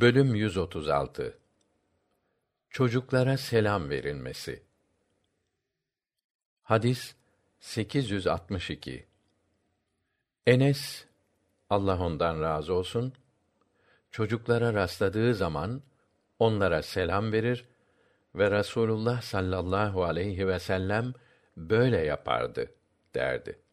Bölüm 136 Çocuklara selam verilmesi. Hadis 862. Enes Allah ondan razı olsun çocuklara rastladığı zaman onlara selam verir ve Rasulullah sallallahu aleyhi ve sellem böyle yapardı derdi.